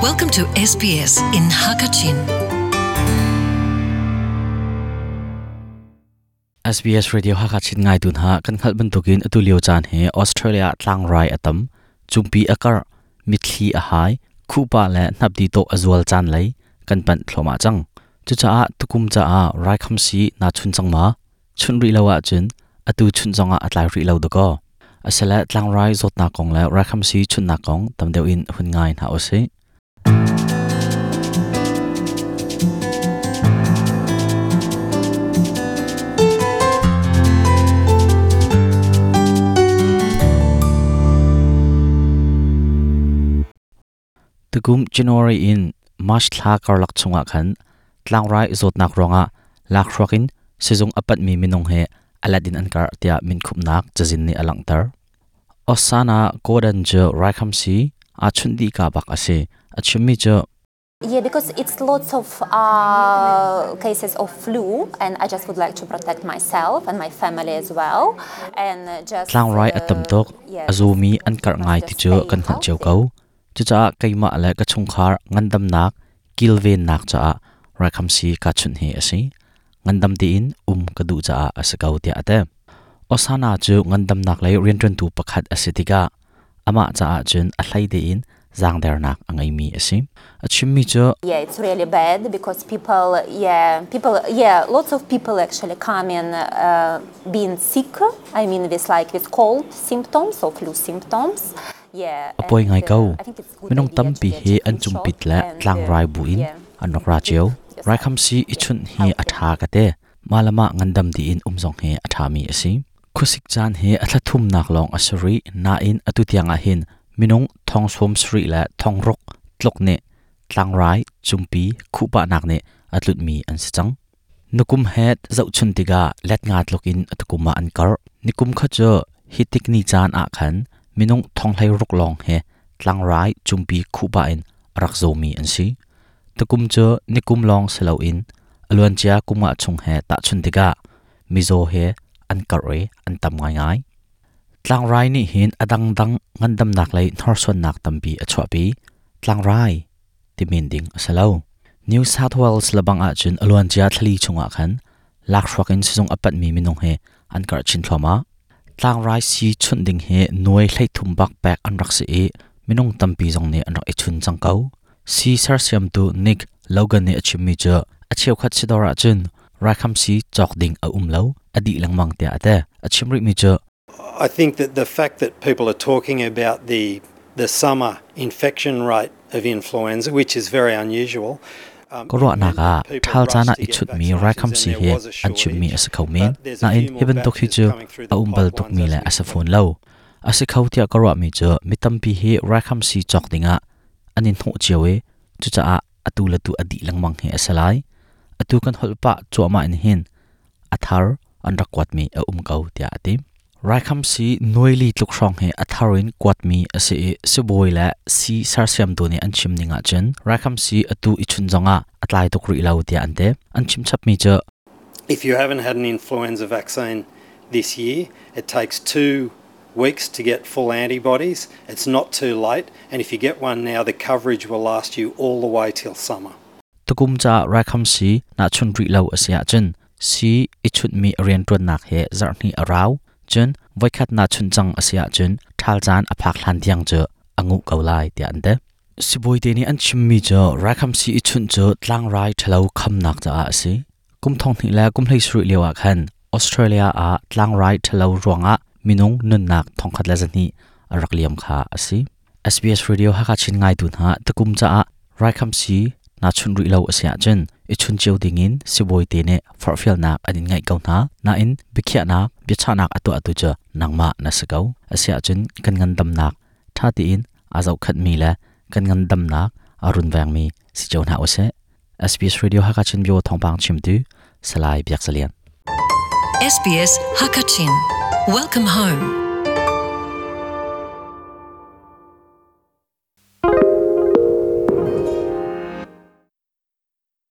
Welcome to SBS in Hakachin. SBS Radio Hakachin ngai tun ha kan khal ban tukin atulio chan he Australia tlang rai atam chumpi akar mithli a hai khupa le napdi to azwal chan lai kan pan thloma chang chu cha a tukum cha a rai kham si na chun chang ma chun ri lawa chun atu chun zonga atlai ri lo do ko asala tlang rai zot na kong la rai kham si chun na kong tam deu in hun ngai na ose tukum January in March thla kar lak chunga khan, tlang rai zot nak ronga, lak rokin sizung apat mi minong he aladin ankar tia min khup nak chajin ni alang tar osana kodan je rai si, a di ka bak ase. A chumi je Yeah, because it's lots of uh, cases of flu, and I just would like to protect myself and my family as well. And uh, just tlang rai uh, atam tok yes, azumi an kar ngai ti just chu stay kan khan cheu healthy. kau chu cha kaima le ka chung khar ngandam nak kilven nak cha rai kham si ka chun he ase ngandam ti in um ka du cha asakau tia ate osana chu ngandam nak lai rian tren tu pakhat asitika ama cha a chun a hlai de in zang der nak angai mi ase a chimmi chu Yeah, it's really bad because people, yeah, people, yeah, lots of people actually come in uh, being sick. I mean, with like with cold symptoms or flu symptoms. Yeah. apoi ngai and, kau uh, I think it's good minong idea tam to pi get he a an flu chung shot pit la and, tlang uh, rai bu in yeah. an nok ra chiao Just rai kham si i chun hi help a tha ka te malama ngandam di in umzong he a tha mi ase khusik chan he a thla thum nak long asuri na in atu tianga hin minong thong som sri la thong rok tlok ne tlang rai chumpi khupa nak ne atlut mi an si chang nukum het zau chun tiga let nga tlokin atukuma an kar nikum kha cho hitik ni chan a khan minong thong hlai rok long he tlang rai chumpi khupa in rak zo mi an si takum cho nikum long selo in alwan chia kuma chung he ta chun tiga mizo he an kar re an tam ngai ngai tlang rai ni hin adang dang ngandam nak lai nor son nak tampi achwa pi tlang rai ti min ding asalo New South Wales labang a chun alwan chia thli chunga khan. Lak shwakin sizong apat mi minong he an kar chin thloma tlang rai si chun ding he noi hlai thum bak pek an rak si e minong tampi jong ne an rak e chun chang kau. Si sar siam tu nick logan ne achimi cha acheu khat sidora chun. Rakham si chok ding a umlo adi langmang te. Ate achimri mi cha I think that the fact that people are talking about the the summer infection rate of influenza, which is very unusual. ko ro na meant ka thal chana to i get chut mi rakham and si he an chim mi as khau min na in heben tok hi chu a umbal tok mi as le speak. phone lo ase khau tia ko ro mi chu mitam pi he rakham si chok dinga anin thu chiawe chu cha a atu la tu adi langmang he asalai atu kan holpa chu ma in hin athar an rakwat mi a um kau tia ati rakham si noili tluk rong he atharin kwat mi ase e suboi la si sarsiam do ne an chim ninga chen. Rakham si atu ichun zonga atlai tok ri lau tia ante. An chim chap mi cha. If you haven't had an influenza vaccine this year, it takes two weeks to get full antibodies. It's not too late, and if you get one now, the coverage will last you all the way till summer. tukum cha rakham si na chun ri lau asia chen. Si ichut mi rian tron nak he zarni arau chen vaikhat na chun chang asia chen thal chan aphak hlan diang che angu kaulai ti ante siboi te ni an chimmi cho rakham si ichun cho tlang rai thalo kham nak cha ase kum thong ni la kum hlei sru lewa khan australia a tlang rai thalo ronga minung nun nak thong khat la zani arak liam kha ase SBS radio ha ka chin ngai tu na takum cha a rakham si na chun ri lo asia chen i chun cheu dingin siboi te ne farfial nak anin ngai kau na na in bikhya nak bicha nak atu atu cha nangma na sakau asia chun, kan ngan dam nak, tha ti in azau khat mi la kan ngan dam nak, arun wang mi, si chau na ose SBS radio ha ka bio thong pang chim tu salai biak salian SBS Hakachin. Welcome home.